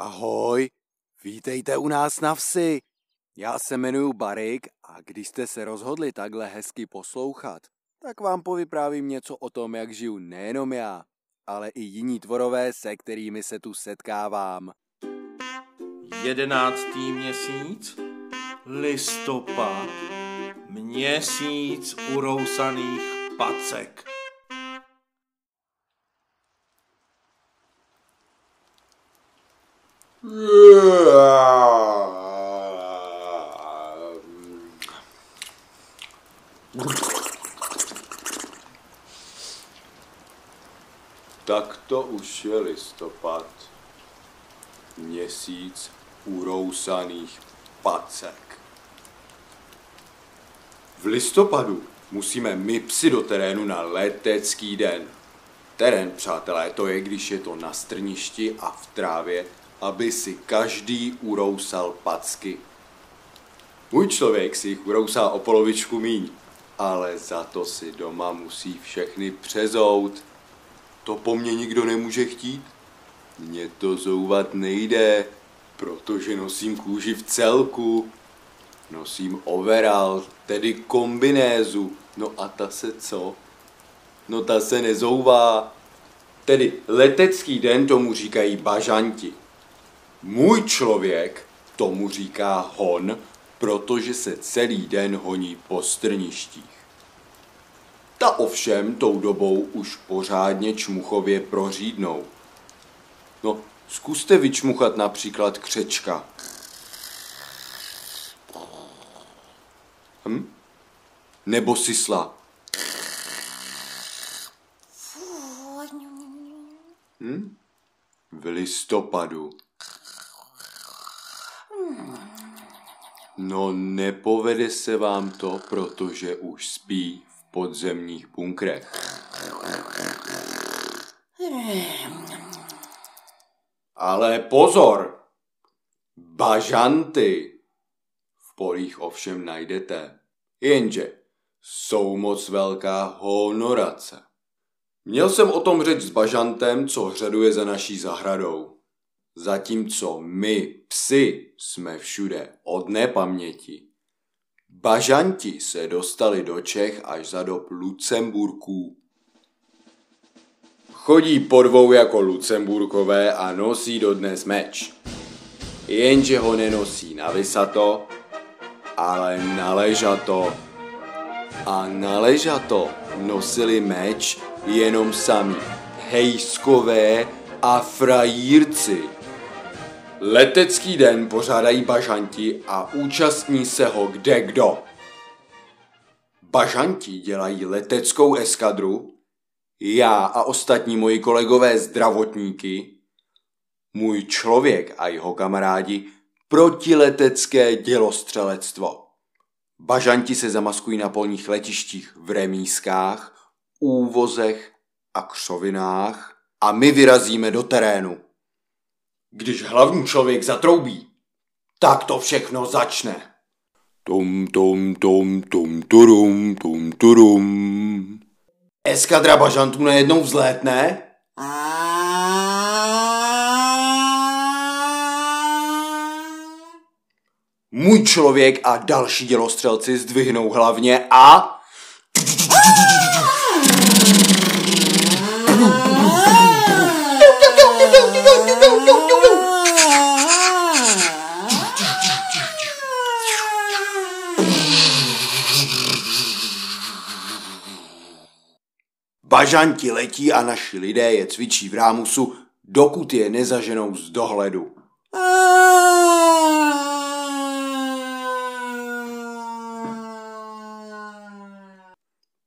Ahoj, vítejte u nás na vsi. Já se jmenuji Barik a když jste se rozhodli takhle hezky poslouchat, tak vám povyprávím něco o tom, jak žiju nejenom já, ale i jiní tvorové, se kterými se tu setkávám. Jedenáctý měsíc, listopad, měsíc urousaných pacek. Tak to už je listopad. Měsíc urousaných pacek. V listopadu musíme my psi do terénu na letecký den. Terén, přátelé, to je, když je to na strništi a v trávě, aby si každý urousal packy. Můj člověk si jich urousá o polovičku míň, ale za to si doma musí všechny přezout. To po mně nikdo nemůže chtít. Mně to zouvat nejde, protože nosím kůži v celku. Nosím overall, tedy kombinézu. No a ta se co? No ta se nezouvá. Tedy letecký den tomu říkají bažanti. Můj člověk tomu říká hon, protože se celý den honí po strništích. Ta ovšem tou dobou už pořádně čmuchově prořídnou. No, zkuste vyčmuchat například křečka. Hm? Nebo sisla. Hm? V listopadu. No nepovede se vám to, protože už spí v podzemních bunkrech. Ale pozor! Bažanty v polích ovšem najdete. Jenže jsou moc velká honorace. Měl jsem o tom řeč s bažantem, co hřaduje za naší zahradou. Zatímco my, psi, jsme všude od nepaměti. Bažanti se dostali do Čech až za dob Lucemburků. Chodí po dvou jako Lucemburkové a nosí dodnes meč. Jenže ho nenosí na vysato, ale na ležato. A na ležato nosili meč jenom sami hejskové a frajírci. Letecký den pořádají bažanti a účastní se ho kde kdo. Bažanti dělají leteckou eskadru, já a ostatní moji kolegové zdravotníky, můj člověk a jeho kamarádi protiletecké dělostřelectvo. Bažanti se zamaskují na polních letištích v remískách, úvozech a křovinách a my vyrazíme do terénu. Když hlavní člověk zatroubí, tak to všechno začne. Tum, tum, tum, tum, turum, tum, turum. Eskadra bažantů najednou vzlétne Můj člověk a další dělostřelci zdvihnou hlavně a... Bažanti letí a naši lidé je cvičí v rámusu, dokud je nezaženou z dohledu.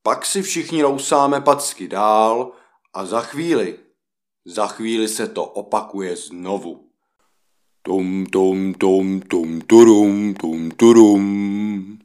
Pak si všichni lousáme packy dál a za chvíli, za chvíli se to opakuje znovu. Tum, tum, tum, tum, turum, tum, turum.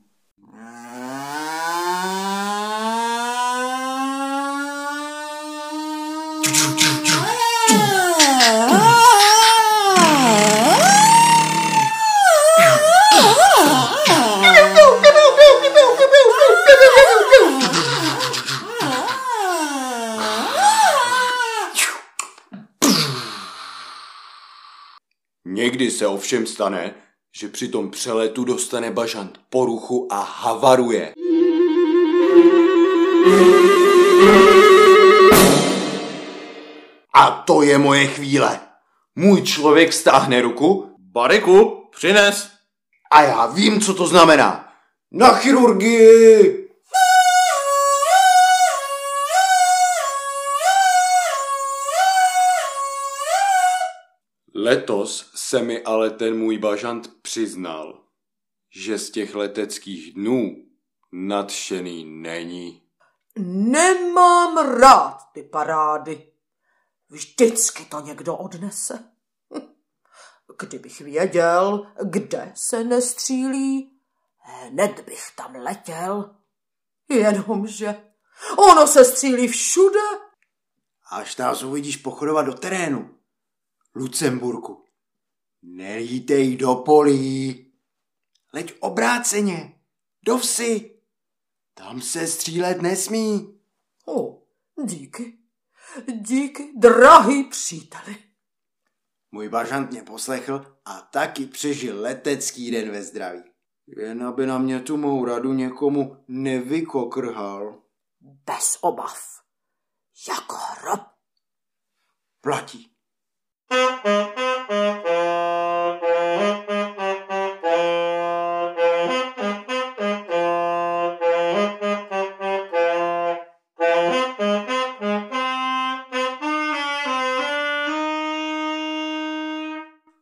Někdy se ovšem stane, že při tom přeletu dostane bažant poruchu a havaruje. A to je moje chvíle. Můj člověk stáhne ruku Bariku, přines. a já vím, co to znamená. Na chirurgii! Letos se mi ale ten můj bažant přiznal, že z těch leteckých dnů nadšený není. Nemám rád ty parády. Vždycky to někdo odnese. Kdybych věděl, kde se nestřílí, hned bych tam letěl. Jenomže ono se střílí všude. Až nás uvidíš pochodovat do terénu. Lucemburku. Nelítej do polí. Leď obráceně. Do vsi. Tam se střílet nesmí. O, díky. Díky, drahý příteli. Můj bažant mě poslechl a taky přežil letecký den ve zdraví. Jen aby na mě tu mou radu někomu nevykokrhal. Bez obav. Jako hrob. Platí. You.